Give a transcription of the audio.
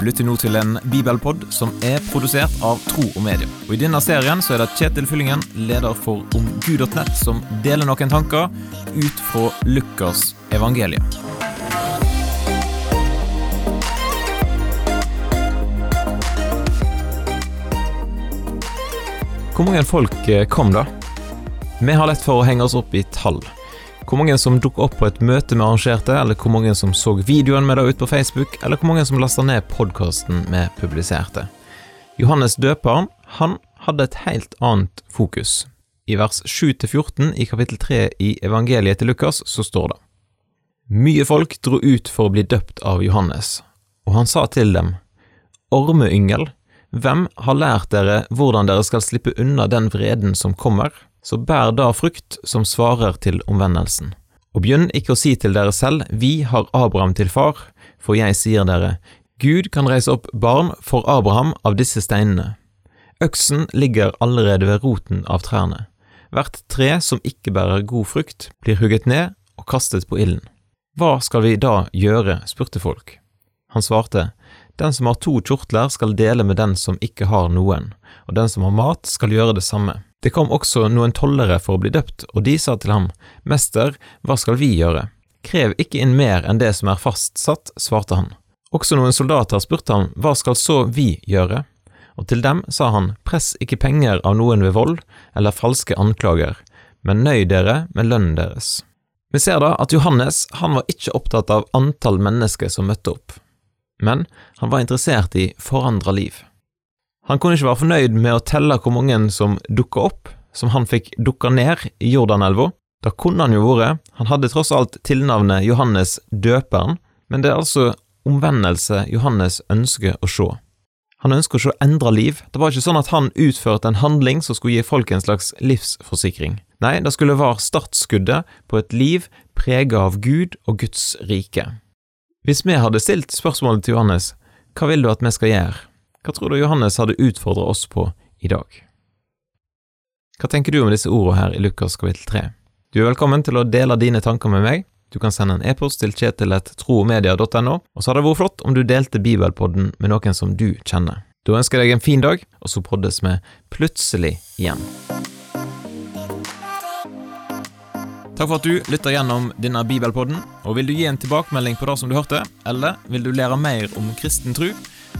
Du lytter nå til en bibelpod som er produsert av Tro og Medie. Og I denne serien så er det Kjetil Fyllingen, leder for omgud.nett, som deler noen tanker ut fra Lukas evangelium. Hvor mange folk eh, kom da? Vi har lett for å henge oss opp i tall. Hvor mange som dukket opp på et møte vi arrangerte, eller hvor mange som så videoen med det ut på Facebook, eller hvor mange som lasta ned podkasten vi publiserte. Johannes døperen, han hadde et helt annet fokus. I vers 7-14 i kapittel 3 i evangeliet til Lukas så står det Mye folk dro ut for å bli døpt av Johannes, og han sa til dem, Ormeyngel, hvem har lært dere hvordan dere skal slippe unna den vreden som kommer? Så bær da frukt som svarer til omvendelsen. Og begynn ikke å si til dere selv, Vi har Abraham til far, for jeg sier dere, Gud kan reise opp barn for Abraham av disse steinene. Øksen ligger allerede ved roten av trærne. Hvert tre som ikke bærer god frukt, blir hugget ned og kastet på ilden. Hva skal vi da gjøre? spurte folk. Han svarte, Den som har to kjortler skal dele med den som ikke har noen, og den som har mat skal gjøre det samme. Det kom også noen tollere for å bli døpt, og de sa til ham, Mester, hva skal vi gjøre? Krev ikke inn mer enn det som er fastsatt, svarte han. Også noen soldater spurte ham, Hva skal så vi gjøre? Og til dem sa han, Press ikke penger av noen ved vold eller falske anklager, men nøy dere med lønnen deres. Vi ser da at Johannes han var ikke opptatt av antall mennesker som møtte opp, men han var interessert i forandra liv. Han kunne ikke være fornøyd med å telle hvor mange som dukka opp, som han fikk dukka ned i Jordanelva. Da kunne han jo vært, han hadde tross alt tilnavnet Johannes døperen, men det er altså omvendelse Johannes ønsker å se. Han ønsker å se endra liv. Det var ikke sånn at han utførte en handling som skulle gi folk en slags livsforsikring. Nei, det skulle være startskuddet på et liv prega av Gud og Guds rike. Hvis vi hadde stilt spørsmålet til Johannes, hva vil du at vi skal gjøre? Hva tror du Johannes hadde utfordret oss på i dag? Hva tenker du om disse ordene her i Lukas kapittel 3? Du er velkommen til å dele dine tanker med meg. Du kan sende en e-post til kjetil.tromedia.no, og så hadde det vært flott om du delte bibelpodden med noen som du kjenner. Da ønsker jeg deg en fin dag, og så poddes vi plutselig igjen. Takk for at du lytter gjennom denne bibelpodden, og vil du gi en tilbakemelding på det som du hørte, eller vil du lære mer om kristen tro?